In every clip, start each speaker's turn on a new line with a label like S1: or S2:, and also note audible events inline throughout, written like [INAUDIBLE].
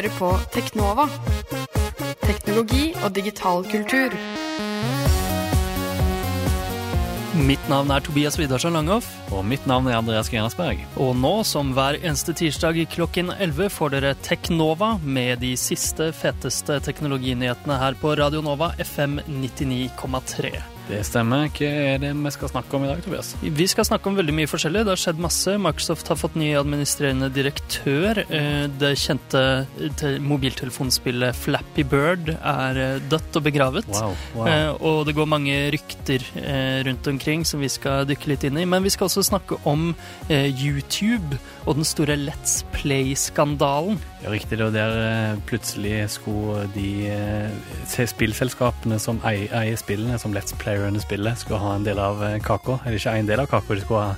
S1: Hører på Teknova. Teknologi og digital kultur.
S2: Mitt navn er Tobias Widersen Langhoff.
S3: Og mitt navn er Andreas Grenasberg.
S2: Og nå, som hver eneste tirsdag klokken 11, får dere Teknova med de siste, feteste teknologinyhetene her på Radio Nova FM 99,3.
S3: Det stemmer. Hva er det vi skal snakke om i dag, Tobias?
S2: Vi skal snakke om veldig mye forskjellig. Det har skjedd masse. Microsoft har fått ny administrerende direktør. Eh, Det kjente mobiltelefonspillet Flappy Bird er eh, dødt og begravet.
S3: Wow, wow.
S2: Eh, Og det går mange rykter rundt omkring som vi skal dykke litt inn i. Men vi skal også snakke om eh, YouTube og den store Let's Play-skandalen.
S3: Ja, riktig. Det var der eh, plutselig skulle de eh, spillselskapene som eier spillene, som Let's Playerne spiller, skulle ha en del av eh, kaka. Eller ikke en del av kaka, de skulle ha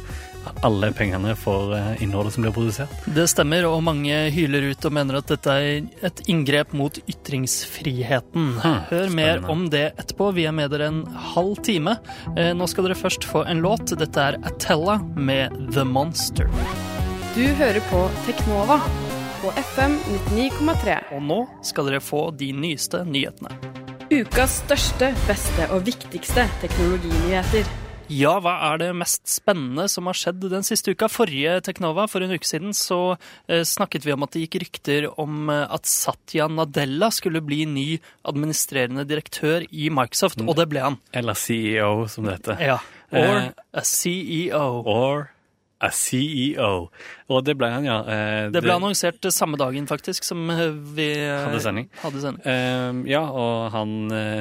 S3: alle pengene for eh, innholdet som blir produsert.
S2: Det stemmer, og mange hyler ut og mener at dette er et inngrep mot ytringsfriheten.
S3: Hmm,
S2: Hør mer om det etterpå. Vi er med dere en halv time. Eh, Nå skal dere først få en låt. Dette er Atella med The Monster.
S1: Du hører på Teknova på FM 99,3.
S2: Og nå skal dere få de nyeste nyhetene.
S1: Ukas største, beste og viktigste teknologinyheter.
S2: Ja, hva er det mest spennende som har skjedd den siste uka? Forrige Teknova, for en uke siden, så eh, snakket vi om at det gikk rykter om eh, at Satya Nadella skulle bli ny administrerende direktør i Microsoft, og det ble han.
S3: Eller CEO, som det heter.
S2: Ja. Or
S3: Eh,
S2: a CEO.
S3: Or a CEO. Og det ble han, ja. Eh,
S2: Det ble annonsert samme dagen, faktisk, som eh, vi eh,
S3: Hadde sending.
S2: Hadde sending.
S3: Ehm, ja, og han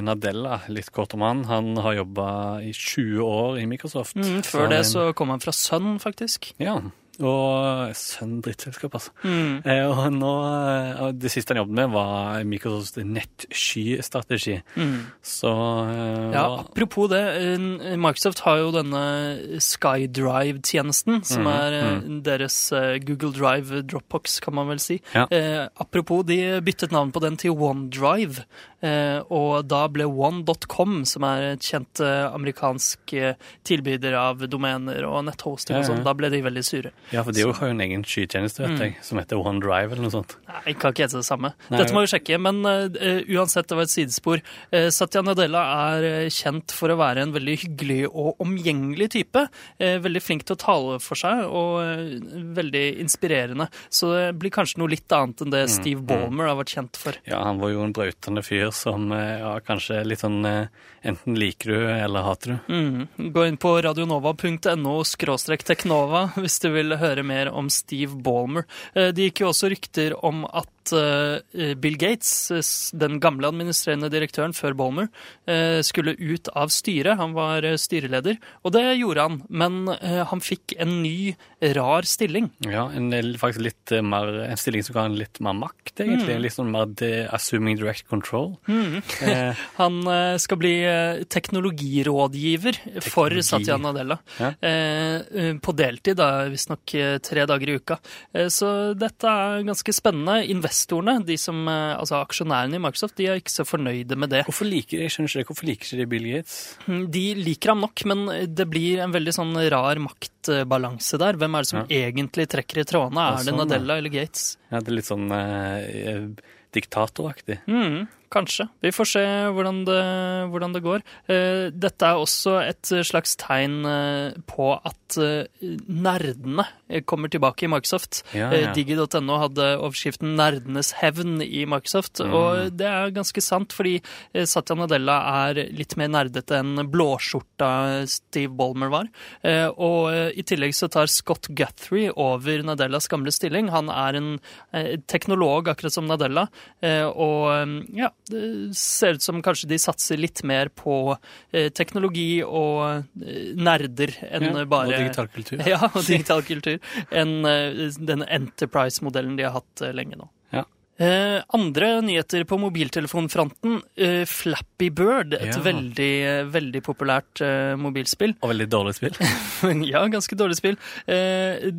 S3: Nadella, litt kort om han, han har jobba i 20 år i Microsoft.
S2: Mm, før det så kom han fra Sun, faktisk.
S3: Ja. Og sønn drittselskap, altså.
S2: Mm.
S3: Eh, og nå, eh, det siste han jobbet med, var Microsofts nettsky-strategi.
S2: Mm.
S3: Så eh,
S2: Ja, apropos det, Microsoft har jo denne SkyDrive-tjenesten, som
S3: mm.
S2: er eh, deres Google Drive Dropbox, kan man vel si.
S3: Ja.
S2: Eh, apropos, de byttet navn på den til OneDrive, og da ble one.com, som er et kjent eh, amerikansk eh, tilbyder av domener og netthosting og sånn, da ble de veldig sure.
S3: ja, for de har jo en egen skytjeneste, vet jeg, som heter OneDrive eller noe sånt.
S2: Nei, kan ikke hete det samme.
S3: Nei.
S2: Dette må vi sjekke, men uh, uansett, det var et sidespor. Uh, Satya Nadella er eh, kjent for å være en veldig hyggelig og omgjengelig type. Uh, veldig flink til å tale for seg, og eh, veldig inspirerende. Så det blir kanskje noe litt annet enn det Steve Ballmer har vært kjent for.
S3: Ja, han var jo en brautende fyr som eh, ja, kanskje litt sånn eh, Enten liker du eller hater du.
S2: Mm. Gå inn på radionova.no skråstrek teknova hvis du vil høre mer om Steve Ballmer. Eh, Det gikk jo også rykter om at eh, Bill Gates, den gamle administrerende direktøren før Ballmer, eh, skulle ut av styret. Han var eh, styreleder, og det gjorde han. Men han fikk en ny, rar stilling.
S3: Ja, en, faktisk litt mer, en stilling som ga han litt mer makt, egentlig. Litt sånn mer assuming direct control. Eh, [LAUGHS]
S2: Han skal bli teknologirådgiver teknologirådgiver for Satya Nadella.
S3: Ja.
S2: Eh, på deltid, visstnok tre dager i uka. Så dette er ganske spennende. Investorene, de som, eh, altså aksjonærene i Microsoft, de er ikke så fornøyde med det.
S3: hvorfor liker jeg skjønner ikke hvorfor liker de Bill Gates?
S2: De liker ham nok, men det blir en veldig sånn rar maktbalanse der. Hvem er det som egentlig trekker i trådene? Er det
S3: sånn, det
S2: Nadella eller Gates?
S3: Ja, det er litt sånn eh, diktatoraktig.
S2: Mm, kanskje. Vi får se hvordan det, hvordan det går. Eh, dette er også et slags tegn eh, på at eh, nerdene kommer tilbake i Microsoft.
S3: Ja, ja.
S2: Digi.no hadde overskriften 'Nerdenes hevn' i Microsoft,
S3: Mm.
S2: og det er ganske sant, fordi Satya Nadella er litt mer nerdete enn blåskjorta Steve Ballmer var. Og i tillegg så tar Scott Guthrie over Nadellas gamle stilling. Han er en teknolog, akkurat som Nadella, og ja, det ser ut som kanskje de satser litt mer på eh, teknologi og eh, nerder enn
S3: Ja,
S2: bare
S3: og digital kultur. [LAUGHS]
S2: Ja, og digital kultur. Enn eh, den Enterprise-modellen de har hatt eh, lenge nå. Eh, andre nyheter på mobiltelefonfronten. Eh, Flappy Bird, et
S3: Ja.
S2: veldig, veldig populært eh, mobilspill.
S3: Og veldig dårlig spill. [LAUGHS]
S2: ja, ganske dårlig spill. Eh,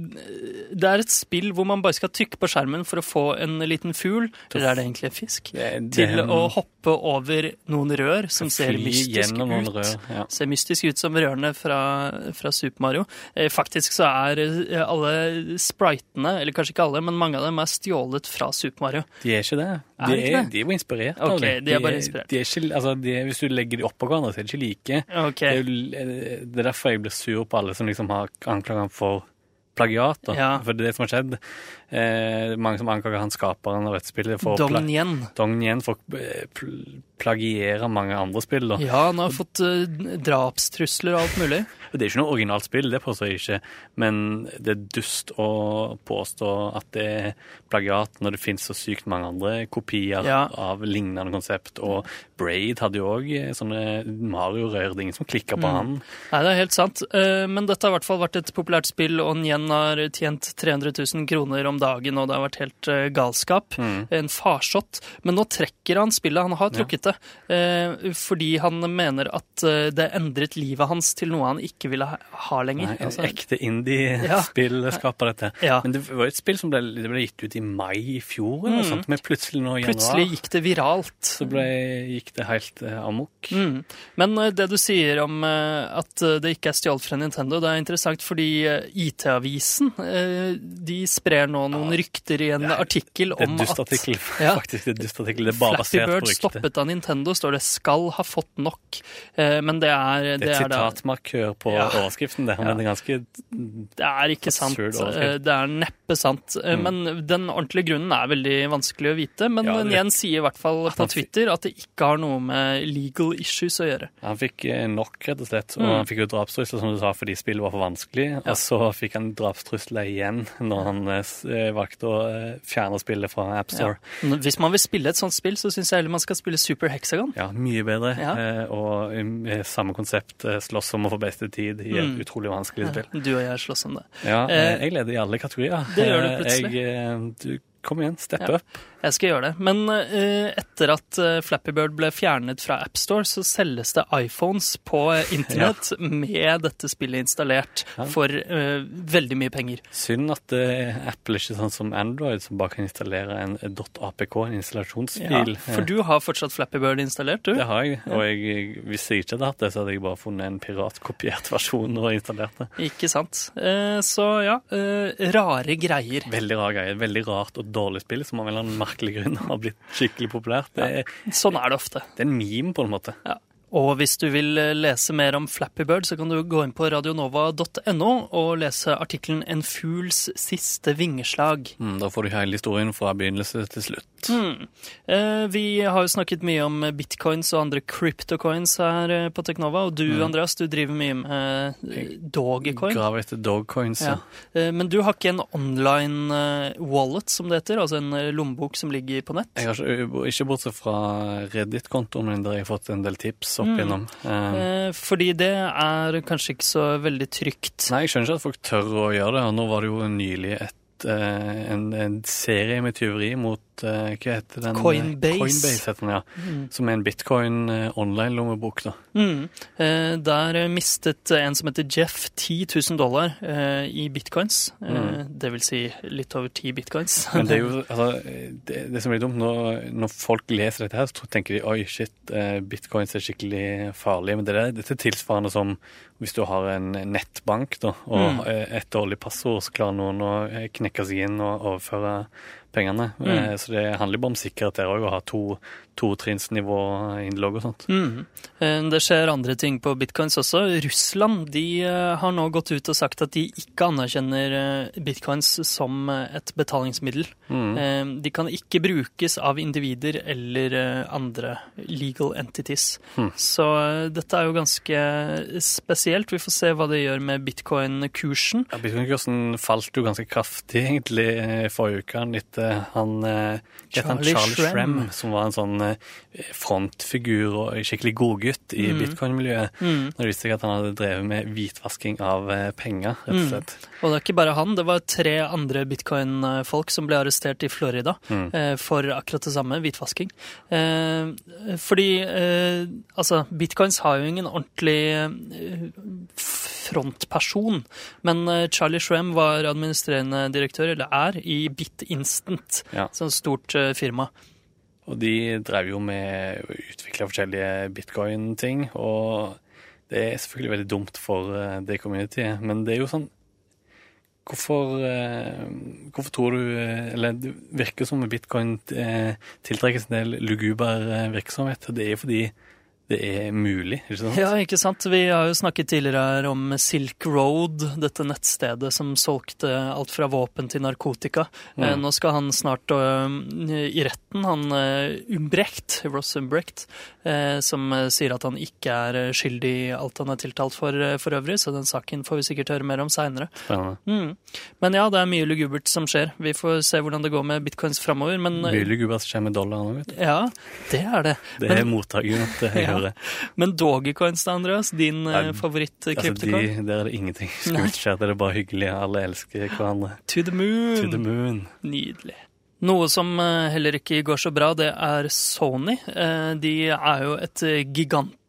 S2: det er et spill hvor man bare skal trykke på skjermen for å få en liten fugl, eller er det egentlig en fisk,
S3: Det- det-
S2: til å hoppe over noen rør som ser mystisk ut.
S3: rør, ja.
S2: Ser mystisk ut som rørene fra, fra Super Mario. Eh, faktisk så er alle spritene, eller kanskje ikke alle, men mange av dem er stjålet fra Super Mario.
S3: De er ikke det.
S2: Er
S3: De er,
S2: det?
S3: de er jo inspirert
S2: Ok,
S3: av det.
S2: de er bare inspirert.
S3: De er ikke, altså, de er, hvis du legger de oppå hverandre, så er de ikke like.
S2: Okay.
S3: Det, er, jo- det er derfor jeg blir sur på alle som liksom har anklagene ham for plagiat. Da.
S2: Ja.
S3: For det er det som har skjedd. Eh, mange som anklager han skaperen av for å
S2: Dong
S3: pla Dong Yen for å eh, pl plagiere mange andre spill. Da.
S2: Ja, han har fått eh, drapstrusler og alt mulig. [LAUGHS]
S3: Det er ikke noe originalt spill, det påstår jeg ikke, men det er dust å påstå at det er plagiat når det finnes så sykt mange andre kopier
S2: Ja.
S3: av lignende konsept. Og Braid hadde jo òg sånne Mario-rør. Det er ingen som klikka på
S2: Mm.
S3: han.
S2: Nei, det er helt sant. Eh, Men dette har i hvert fall vært et populært spill, og Nyen har tjent 300 000 kroner om dagen, og det har vært helt uh, galskap.
S3: Mm.
S2: En farsott. Men nå trekker han spillet. Han har trukket det. Uh, Fordi han mener at uh, det endret livet hans til noe han ikke ville ha- ha lenger.
S3: Nei, en
S2: Altså,
S3: ekte indie-spill skaper dette.
S2: Ja.
S3: Men det var jo et spill som ble, det ble gitt ut i mai i fjor, eller
S2: Mm.
S3: sånt, men plutselig nå i
S2: plutselig gikk det viralt.
S3: så ble, gikk det helt amok.
S2: Mm. Men det du sier om at det ikke er stjålet fra Nintendo, det er interessant fordi IT-avisen de sprer nå noen rykter i en
S3: artikkel om
S2: artikkel
S3: Det er
S2: at
S3: dustartikkel, [LAUGHS]
S2: Ja.
S3: faktisk. Det er dustartikkel. Det er bare
S2: Flappy
S3: basert på
S2: Bird stoppet av Nintendo, står det 'skal ha fått nok'. Eh, Men det er,
S3: Det er et sitatmarkør på
S2: Ja.
S3: overskriften, det.
S2: Ja.
S3: Men det er ganske
S2: Det er ikke sant. Eh, Det er neppe sant. Eh,
S3: Mm.
S2: Men den ordentlige grunnen er veldig vanskelig å vite. Men
S3: Ja,
S2: igjen sier i hvert fall på Twitter at det ikke har noe med legal issues å gjøre.
S3: Han fikk nok, rett og slett. Og
S2: Mm.
S3: han fikk jo drapstrusler, som du sa, fordi spillet var for vanskelig. Og så fikk han drapstrusler igjen når han valgte å eh, fjerne spillet fra AppStore.
S2: Ja. Hvis man vil spille et sånt spill, så syns jeg heller man skal spille Super Hexagon.
S3: Ja. mye bedre.
S2: Ja.
S3: Eh, og eh, samme konsept, slåss om å få beste tid i et
S2: Mm.
S3: utrolig vanskelig spill.
S2: Du og jeg slåss om det.
S3: Ja, jeg leder i alle kategorier.
S2: det gjør du plutselig.
S3: Jeg, du, kom igjen, step
S2: Ja.
S3: up.
S2: Jeg skal gjøre det. Men uh, etter at eh, Flappy Bird ble fjernet fra AppStore, så selges det iPhones på internett internett med dette spillet installert
S3: Ja.
S2: for uh, veldig mye penger.
S3: Synd at uh, Apple ikke er sånn som Android, som bare kan installere en .apk, en installasjonsfil.
S2: for du har fortsatt Flappy Bird installert, du?
S3: Det har jeg, og jeg, hvis jeg ikke hadde hatt det, så hadde jeg bare funnet en piratkopiert [LAUGHS] versjon og installert det.
S2: Ikke sant. Så ja, rare greier.
S3: Veldig rare greier. Veldig rart og dårlig spill som av en eller annen merkelig grunn har blitt skikkelig populært. Det ja.
S2: Sånn er det ofte.
S3: det er en meme, på en måte.
S2: Ja. Og hvis du vil eh, lese mer om Flappy Bird, så kan du gå inn på radionova.no og lese artikkelen 'En fugls siste vingeslag'.
S3: Mm, da får du hele historien fra begynnelse til slutt.
S2: Hmm. Mm. vi har jo snakket mye om bitcoins og andre cryptocoins her eh, på Teknova, og du
S3: Mm.
S2: Andreas, du driver mye med eh, Dogecoin.
S3: Graver etter dogcoins.
S2: Ja. ja. men du har ikke en online eh, wallet, som det heter, altså en eh, lommebok som ligger på nett?
S3: Jeg har ikke, ikke bortsett fra Reddit-kontoen min, der jeg har fått en del tips opp
S2: Mm.
S3: igjennom. Eh,
S2: Eh, fordi det er kanskje ikke så veldig trygt.
S3: Nei, jeg skjønner ikke at folk tør å gjøre det. og Nå var det jo nylig et, eh, en, en serie med tyveri mot eh, Hva heter den?
S2: Coinbase.
S3: Coinbase heter den, ja.
S2: Mm.
S3: Som er en bitcoin eh, online-lommebok, da.
S2: Mm. Der mistet en som heter Jeff 10 000 dollar i bitcoins. Mm. Det vil si litt over 10 bitcoins. [LAUGHS]
S3: Men det er jo [LAUGHS] altså, det, det som er dumt, når, når folk leser dette her, så tenker de oi, shit, bitcoins er skikkelig farlige. Men det er, dette er tilsvarende som hvis du har en nettbank da, og
S2: Mm.
S3: et dårlig passord, så klarer noen å knekke inn og overføre pengene.
S2: Mm.
S3: Eh, Så det handler bare om sikkerhet der òg, å ha to totrinnsnivå innlogg og sånt.
S2: Mm. Eh, Det skjer andre ting på bitcoins også. Russland de eh, har nå gått ut og sagt at de ikke anerkjenner bitcoins som et betalingsmiddel.
S3: Mm.
S2: De kan ikke brukes av individer eller andre legal entities.
S3: Hmm.
S2: Så dette er jo ganske spesielt. Vi får se hva det gjør med bitcoin-kursen.
S3: Ja, Bitcoin-kursen falt jo ganske kraftig egentlig forrige uke etter han eh, han?
S2: Charlie
S3: Charlie
S2: Shrem.
S3: Som var en sånn eh, frontfigur og skikkelig godgutt i
S2: Mm.
S3: bitcoin-miljøet.
S2: Mm.
S3: Når det viste seg at han hadde drevet med hvitvasking av eh, penger, rett og
S2: Mm.
S3: slett.
S2: Og det er ikke bare han, det var tre andre bitcoin-folk som ble arrestert i Florida
S3: Mm.
S2: eh, for akkurat det samme, hvitvasking. Eh, fordi eh, altså, bitcoins har jo ingen ordentlig eh, frontperson, men eh, Charlie Shrem var administrerende direktør, eller er, i BitInstant,
S3: Ja.
S2: så stort eh, firma.
S3: Og de drev jo med å utvikle forskjellige bitcoin-ting, og det er selvfølgelig veldig dumt for eh, det communityet, men det er jo sånn Hvorfor, eh, hvorfor tror du Eller det virker som bitcoin tiltrekkes en del luguber virksomhet. Det er jo fordi det er mulig, ikke sant?
S2: Ja, ikke sant. Vi har jo snakket tidligere her om Silk Road, dette nettstedet som solgte alt fra våpen til narkotika.
S3: Mm.
S2: Eh, Nå skal han snart øh, i retten, han øh, Umbrecht, Ross Umbrecht, eh, som sier at han ikke er skyldig i alt han er tiltalt for for øvrig, så den saken får vi sikkert høre mer om seinere. Mm. Men ja, det er mye lugubert som skjer. Vi får se hvordan det går med bitcoins framover, men
S3: Mye lugubert kommer med dollarene, vet du.
S2: ja, det er det.
S3: Det er
S2: Men-
S3: motargumentet jeg
S2: Ja. [LAUGHS]
S3: hører.
S2: Men Dogecoins da, Andreas? Din uh,
S3: Altså,
S2: favoritt-kryptocoin?
S3: de, der er det ingenting [LAUGHS] skummelt skjer. Det er bare hyggelig. Alle elsker hverandre.
S2: To the moon!
S3: To the moon.
S2: Nydelig. Noe som eh, heller ikke går så bra, det er Sony. Eh, De er jo et eh,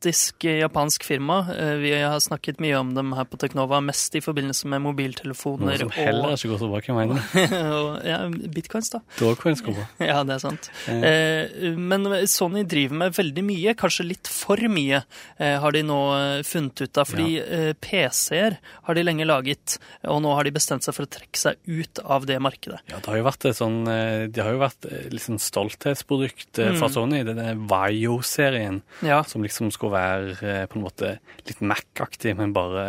S2: gigantisk eh, japansk firma. Eh, Vi har snakket mye om dem her på Teknova, mest i forbindelse med mobiltelefoner.
S3: Noe som heller
S2: og,
S3: ikke går så bra. Hvem mener
S2: og ja, bitcoins, da.
S3: Dogcoins bra.
S2: Ja, det er sant.
S3: Eh,
S2: Men Sony driver med veldig mye, kanskje litt for mye, eh, har de nå funnet ut av. Fordi ja. PC-er har de lenge laget, og nå har de bestemt seg for å trekke seg ut av det markedet.
S3: Ja, det har jo vært et sånn De har jo vært sånn stolthetsprodukt fra
S2: Mm.
S3: Sony. Denne Vaio-serien
S2: Ja,
S3: som liksom skulle være eh, på en måte litt Mac-aktig, men bare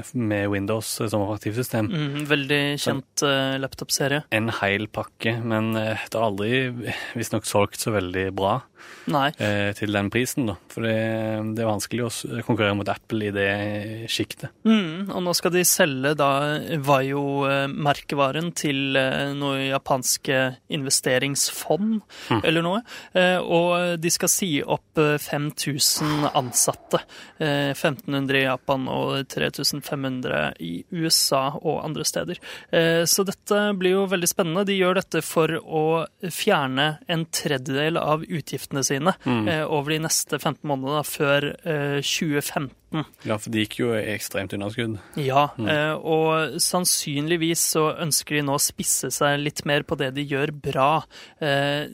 S3: eh, med Windows som operativsystem.
S2: Mm, veldig kjent uh, laptop-serie.
S3: En hel pakke, men uh, det har aldri visstnok solgt så veldig bra uh, til den prisen. da. For det, det, er vanskelig å konkurrere mot Apple i det sjiktet.
S2: Mm, og nå skal de selge da Vaio-merkevaren til noe japanske investeringsfond
S3: mm.
S2: eller noe, og de skal si opp 5000 ansatte. Eh, 1500 i Japan og 3500 i USA og andre steder. Eh, så dette blir jo veldig spennende. De gjør dette for å fjerne en tredjedel av utgiftene sine
S3: mm.
S2: Eh, over de neste 15 månedene, før 2015 staten.
S3: Ja, for de gikk jo ekstremt underskudd.
S2: Ja,
S3: mm.
S2: Eh, og sannsynligvis så ønsker de nå å spisse seg litt mer på det de gjør bra. Eh,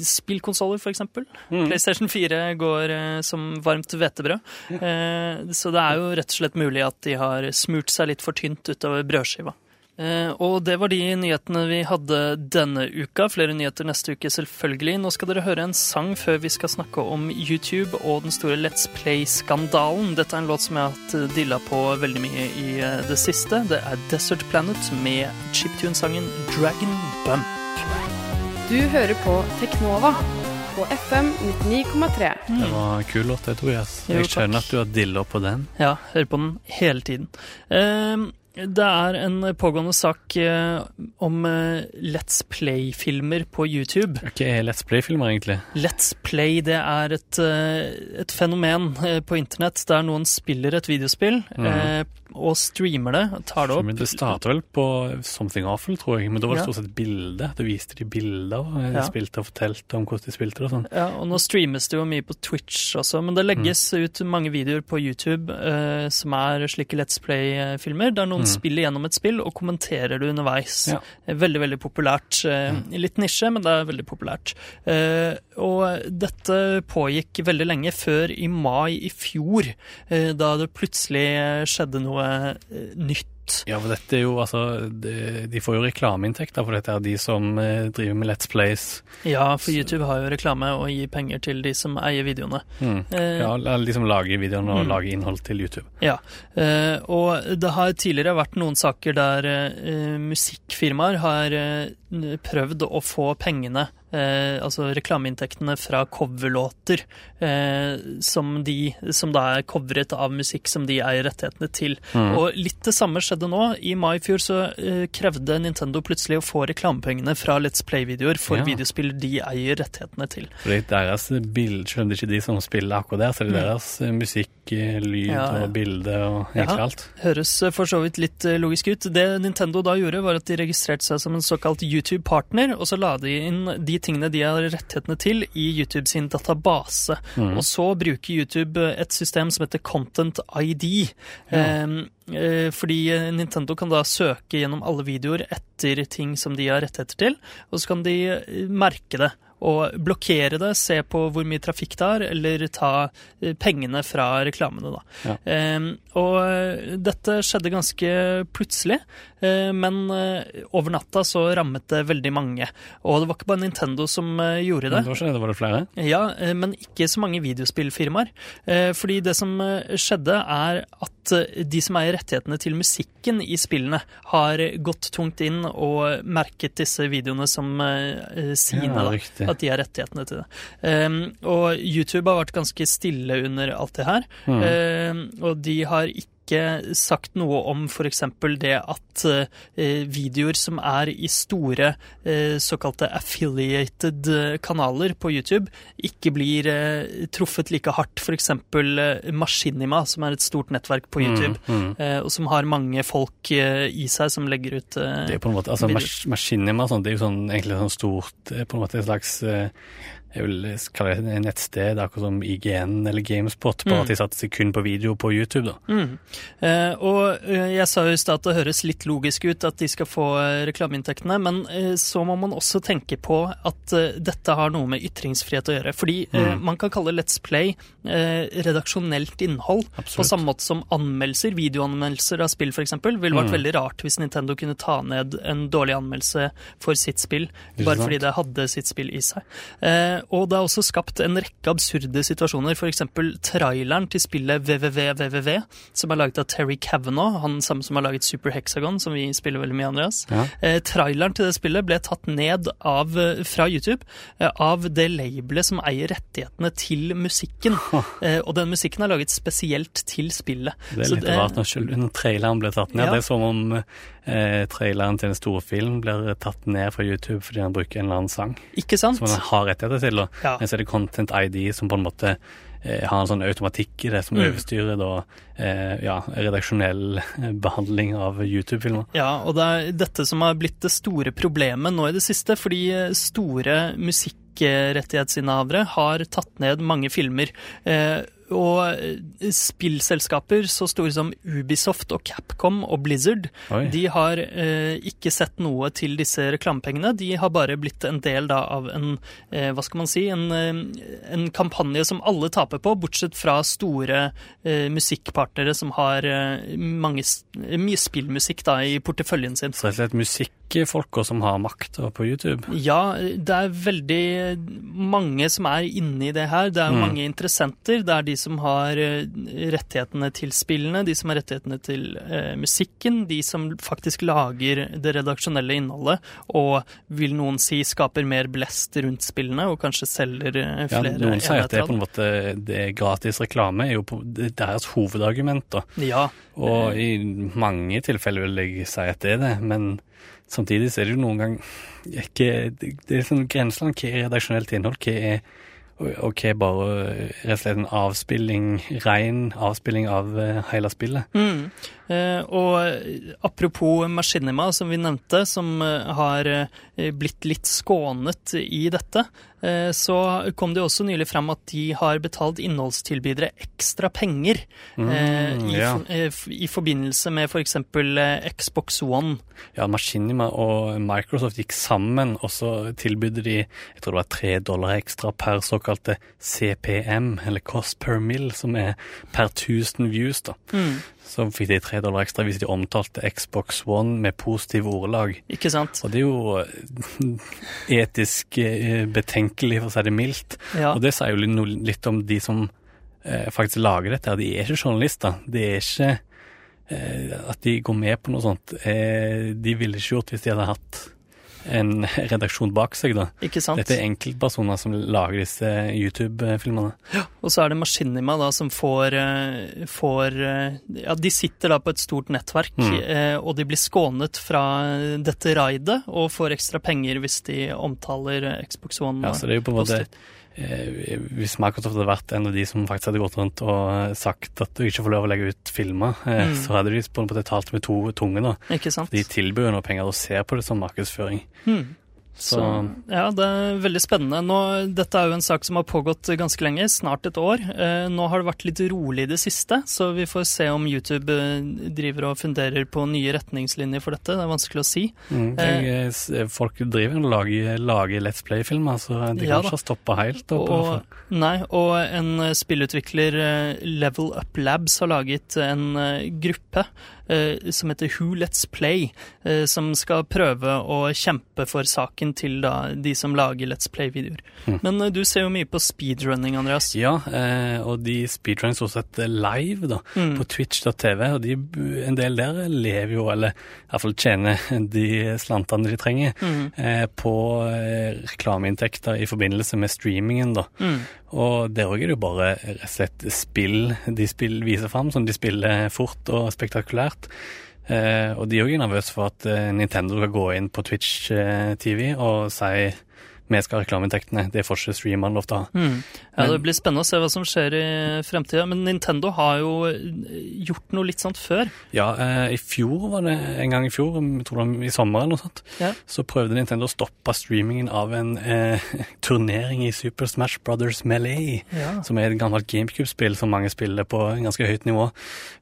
S2: spillkonsoller, f.eks.
S3: Mm.
S2: PlayStation 4 går eh, som varmt hvetebrød. Mm. Så det er jo rett og slett mulig at de har smurt seg litt for tynt utover brødskiva. Eh, og det var de nyhetene vi hadde denne uka. Flere nyheter neste uke, selvfølgelig. Nå skal dere høre en sang før vi skal snakke om YouTube og den store Let's Play-skandalen. Dette er en låt som jeg har hatt eh, dilla på veldig mye i eh, det siste. Det er Desert Planet med chiptune-sangen Dragon Bump.
S1: Du hører på Teknova på FM 99,3.
S3: Det var en kul låt, det, Tobias.
S2: Jo,
S3: Jeg
S2: takk.
S3: skjønner at du har dilla på den.
S2: Ja, hører på den hele tiden. Eh, det er en pågående sak eh, om eh, Let's Play-filmer på YouTube.
S3: Hva er Let's Play-filmer, egentlig?
S2: Let's Play det er et, eh, et fenomen på internett der noen spiller et videospill
S3: Mhm.
S2: Og streamer det, tar det opp.
S3: Det starta vel på Something Awful, tror jeg. Men da var det stort sett bilde. Da viste de bilder de
S2: Ja.
S3: spilte og fortalte om hvordan de spilte og sånn.
S2: Ja, og nå streames det jo mye på Twitch også, men det legges
S3: Mm.
S2: ut mange videoer på YouTube uh, som er slike Let's Play-filmer, der noen
S3: Mm.
S2: spiller gjennom et spill og kommenterer det underveis.
S3: Ja.
S2: Eh, Veldig, veldig populært. Uh,
S3: Mm.
S2: Litt nisje, men det er veldig populært. Uh, og dette pågikk veldig lenge, før i mai i fjor, da det plutselig skjedde noe eh, nytt.
S3: Ja, for dette er jo altså De, de får jo reklameinntekter for dette, er de som eh, driver med Let's Plays.
S2: Ja, for YouTube har jo reklame og gir penger til de som eier videoene.
S3: Mm.
S2: Eh,
S3: Ja, de som lager videoene og
S2: Mm.
S3: lager innhold til YouTube.
S2: Ja, eh, og det har tidligere vært noen saker der musikkfirmaer har prøvd å få pengene, eh, altså reklameinntektene fra coverlåter, eh, som, de, som da er covret av musikk som de eier rettighetene til.
S3: Mm.
S2: Og litt det samme skjedde nå. I mai i fjor så uh, krevde Nintendo plutselig å få reklamepengene fra Let's Play-videoer for
S3: Ja.
S2: videospill de eier rettighetene til.
S3: For det er deres bild, det ikke de som spiller akkurat der, så det
S2: er
S3: deres mm. musikk, eh, lyd
S2: Ja, ja.
S3: og bilde og
S2: Ja.
S3: egentlig alt.
S2: Høres for så vidt litt logisk ut. Det Nintendo da gjorde, var at de registrerte seg som en såkalt YouTube-partner, og så la de inn de tingene de har rettighetene til, i YouTube sin database.
S3: Mm.
S2: Og så bruker YouTube et system som heter Content ID.
S3: Ja.
S2: Eh, fordi eh, Nintendo kan da søke gjennom alle videoer etter ting som de har rettigheter til, og så kan de eh, merke det. Og blokkere det, se på hvor mye trafikk det har, eller ta eh, pengene fra reklamene. Da.
S3: Ja.
S2: Eh, og dette skjedde ganske plutselig, eh, men eh, over natta så rammet det veldig mange. Og det var ikke bare Nintendo som eh, gjorde det.
S3: Da skjedde det, var det flere?
S2: Ja, eh, men ikke så mange videospillfirmaer. Eh, Fordi det som eh, skjedde, er at eh, de som eier rettighetene til musikken i spillene, har gått tungt inn og merket disse videoene som eh, sine.
S3: Ja,
S2: da, at de har rettighetene til det. Um, og YouTube har vært ganske stille under alt det her.
S3: Mm.
S2: Um, og de har ikke sagt noe om f.eks. det at eh, videoer som er i store eh, såkalte affiliated eh, kanaler på YouTube, ikke blir truffet like hardt. F.eks. Machinima, som er et stort nettverk på YouTube,
S3: Mm, mm.
S2: og som har mange folk i seg som legger ut
S3: Det er på en måte, altså mas Machinima og det er jo sånn, egentlig sånn stort, på en måte et slags, jeg vil kalle det et nettsted, akkurat som IGN eller GameSpot, bare
S2: Mm.
S3: at de satte seg kun på video på YouTube da.
S2: Mm. Eh, og eh, jeg sa jo i stad at det høres litt logisk ut at de skal få eh, reklameinntektene, men eh, så må man også tenke på at eh, dette har noe med ytringsfrihet å gjøre. Fordi eh,
S3: Mm.
S2: man kan kalle Let's Play eh, redaksjonelt innhold. På samme måte som anmeldelser, videoanmeldelser av spill f.eks. Ville vært
S3: Mm.
S2: veldig rart hvis Nintendo kunne ta ned en dårlig anmeldelse for sitt spill, bare fordi det hadde sitt spill i seg. Eh, og det er også skapt en rekke absurde situasjoner, f.eks. traileren til spillet WWWWW, som er laget av Terry Kavanagh, han samme som har laget Super Hexagon, som vi spiller veldig mye, Andreas.
S3: Ja.
S2: Eh, traileren til det spillet ble tatt ned av, eh, fra YouTube eh, av det labelet som eier rettighetene til musikken. [LAUGHS] Eh, og den musikken er laget spesielt til spillet.
S3: Det er litt
S2: det-
S3: rart når, når traileren ble tatt ned.
S2: Ja.
S3: Det er som om eh, traileren til en storfilm blir tatt ned fra YouTube fordi han bruker en eller annen sang
S2: Ikke sant?
S3: som han har rettigheter til. Og
S2: Ja.
S3: Så er det Content ID som på en måte eh, har en sånn automatikk i det som
S2: Mm.
S3: overstyrer da eh, ja, redaksjonell eh, [LAUGHS] behandling av YouTube-filmer.
S2: Ja, og det er dette som har blitt det store problemet nå i det siste, fordi eh, store musikkrettighetsinnehavere har tatt ned mange filmer. Eh, og eh, spillselskaper så store som Ubisoft og Capcom og Blizzard,
S3: Oi.
S2: de har eh, ikke sett noe til disse reklamepengene. De har bare blitt en del da av en, eh, hva skal man si, en, eh, en kampanje som alle taper på, bortsett fra store eh, musikkpartnere som har eh, mange, mye spillmusikk da i porteføljen sin.
S3: Så det er et musikk musikkfolka som har makt på YouTube.
S2: Ja, det er veldig mange som er inne i det her. Det er
S3: Mm.
S2: mange interessenter. Det er de som har eh, rettighetene til spillene, de som har rettighetene til eh, musikken, de som faktisk lager det redaksjonelle innholdet, og vil noen si skaper mer blest rundt spillene, og kanskje selger eh,
S3: Ja,
S2: flere
S3: noen sier at det er på en måte det er gratis reklame, er jo på, det er deres hovedargument. da.
S2: Ja,
S3: Og i mange tilfeller vil jeg si at det er det, men samtidig så er det jo noen gang ikke, det, det er sånn grenseland. Hva er redaksjonelt innhold? Hva er er bare rett og slett en avspilling, ren avspilling av eh, hele spillet?
S2: Mm. Eh, og apropos Machinima, som vi nevnte, som eh, har blitt litt skånet i dette, så kom det også nylig frem at de har betalt innholdstilbydere ekstra penger eh,
S3: Mm,
S2: i,
S3: ja.
S2: eh, i forbindelse med f.eks. For Xbox One.
S3: Ja, Machinima og Microsoft gikk sammen, og så tilbydde de jeg tror det var tre dollar ekstra per såkalte CPM, eller cost per mill, som er per 1000 views. da.
S2: Mm.
S3: Så fikk de tre dollar ekstra hvis de omtalte Xbox One med positive ordelag.
S2: Ikke sant?
S3: Og det er jo eh, etisk eh, betenkelig, for å si det mildt.
S2: Ja.
S3: Og det sier jo litt, om de som eh, faktisk lager dette. De er ikke journalister. Det er ikke at de går med på noe sånt. De ville ikke gjort hvis de hadde hatt en [LAUGHS] redaksjon bak seg, da.
S2: Ikke sant?
S3: Dette er enkeltpersoner som lager disse YouTube-filmene.
S2: Og så er det Maskinima da som får, eh, får eh, Ja, de sitter da på et stort nettverk,
S3: Mm.
S2: eh, og de blir skånet fra dette raidet og får ekstra penger hvis de omtaler Xbox One.
S3: Ja, så det er jo på en måte Hvis Microsoft hadde vært en av de som faktisk hadde gått rundt og sagt at du ikke får lov å legge ut filmer, eh,
S2: Mm.
S3: så hadde de på en måte talt med to tunge, da.
S2: Ikke sant?
S3: De tilbyr jo noe penger og ser på det som markedsføring.
S2: Hmm. Så, ja, det er veldig spennende. Nå, dette er jo en sak som har pågått ganske lenge, snart et år. Eh, nå har det vært litt rolig i det siste, så vi får se om YouTube eh, driver og funderer på nye retningslinjer for dette. Det er vanskelig å si.
S3: Mm, jeg, eh, folk driver og lager, lager Let's Play-filmer, så de kan ja, ikke stoppe helt. Opp,
S2: og, nei, og en spillutvikler, Level Up Labs, har laget en gruppe Eh, som heter Who Let's Play, eh, som skal prøve å kjempe for saken til da, de som lager Let's Play-videoer. Mm. Men eh, du ser jo mye på speedrunning, Andreas.
S3: Ja, og de speedrunner stort sett live da, mm. på twitch.tv, og de, en del der lever jo, eller iallfall tjener [LAUGHS] de slantene de trenger, mm. på reklameinntekter i forbindelse med streamingen. da. Mm. Og der òg er det jo bare rett og slett spill de spill, viser fram, som de spiller fort og spektakulært. Eh, og de er òg nervøse for at eh, Nintendo skal gå inn på Twitch eh, og si vi skal ha reklameinntektene. Det får ikke streamerne lov til å ha. Mm.
S2: Ja, Det blir spennende å se hva som skjer i fremtida. Men Nintendo har jo eh, gjort noe litt sånt før.
S3: Ja, eh, i fjor var det en gang i fjor, jeg tror det var i sommer eller noe sånt, ja. så prøvde Nintendo å stoppe streamingen av en eh, [LAUGHS] turnering i Super Smash Brothers Melee, ja. som er et gammelt GameCube-spill som mange spiller på ganske høyt nivå.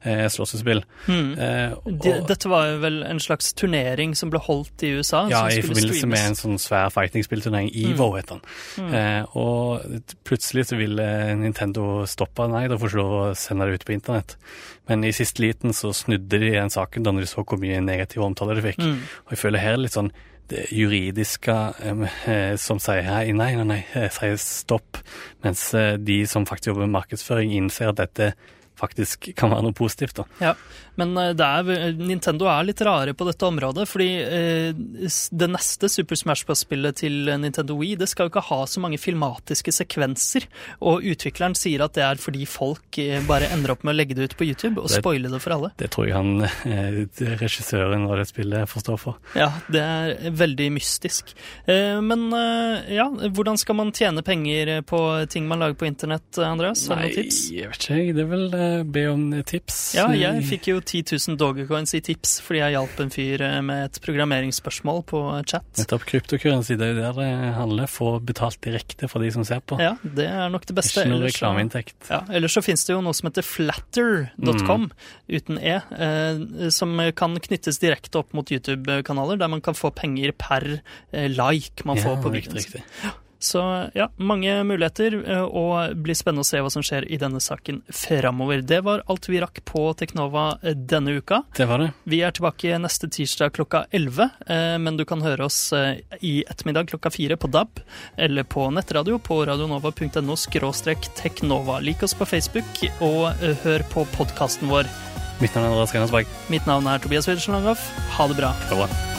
S3: Eh, Slåssespill. Mm.
S2: Eh, De, dette var jo vel en slags turnering som ble holdt i USA?
S3: Ja, i forbindelse streames. med en sånn svær fighting-spillturnering Evo, mm. den. Mm. Eh, og plutselig så ville Nintendo stoppe. Nei, da får du lov å sende det ut på internett. Men i siste liten så snudde de den saken da de så hvor mye negativ omtaler de fikk. Mm. Og jeg føler her litt sånn det juridiske eh, som sier hei, nei, nei, nei, eh, sier stopp. Mens eh, de som faktisk jobber med markedsføring, innser at dette faktisk kan være noe positivt. da.
S2: Ja, Men eh, er, Nintendo er litt rare på dette området. fordi eh, det neste Super Smash Bros.-spillet til Nintendo Wii det skal jo ikke ha så mange filmatiske sekvenser. Og utvikleren sier at det er fordi folk eh, bare ender opp med å legge det ut på YouTube og det, spoile det for alle.
S3: Det tror jeg han, eh, regissøren av det spillet forstår for.
S2: Ja, det er veldig mystisk. Eh, men eh, ja, hvordan skal man tjene penger på ting man lager på internett, Andreas? Har du noen tips?
S3: Nei, jeg vet ikke. Det er vel be om tips.
S2: Ja, jeg fikk jo 10 000 Dogecoins i tips fordi jeg hjalp en fyr eh, med et programmeringsspørsmål på chat.
S3: Nettopp kryptocurrency, det er jo der det handler. Få betalt direkte fra de som ser på.
S2: Ja, det er nok det beste.
S3: Ikke noe reklameinntekt.
S2: Ja, ellers så finnes det jo noe som heter flatter.com, mm. uten e, eh, som kan knyttes direkte opp mot YouTube-kanaler, der man kan få penger per eh, like man får på videoen. Riktig, riktig. Så ja, mange muligheter, eh, og blir spennende å se hva som skjer i denne saken framover. Det var alt vi rakk på Teknova eh, denne uka.
S3: Det var det.
S2: Vi er tilbake neste tirsdag klokka 11, eh, men du kan høre oss i ettermiddag klokka 4 på DAB, eller på nettradio på radionova.no teknova. Lik oss på Facebook, og hør på podkasten vår.
S3: Mitt navn er Andreas Gannesberg.
S2: Mitt navn er Tobias Widersen Langhoff. Ha det bra.
S3: Ha det bra.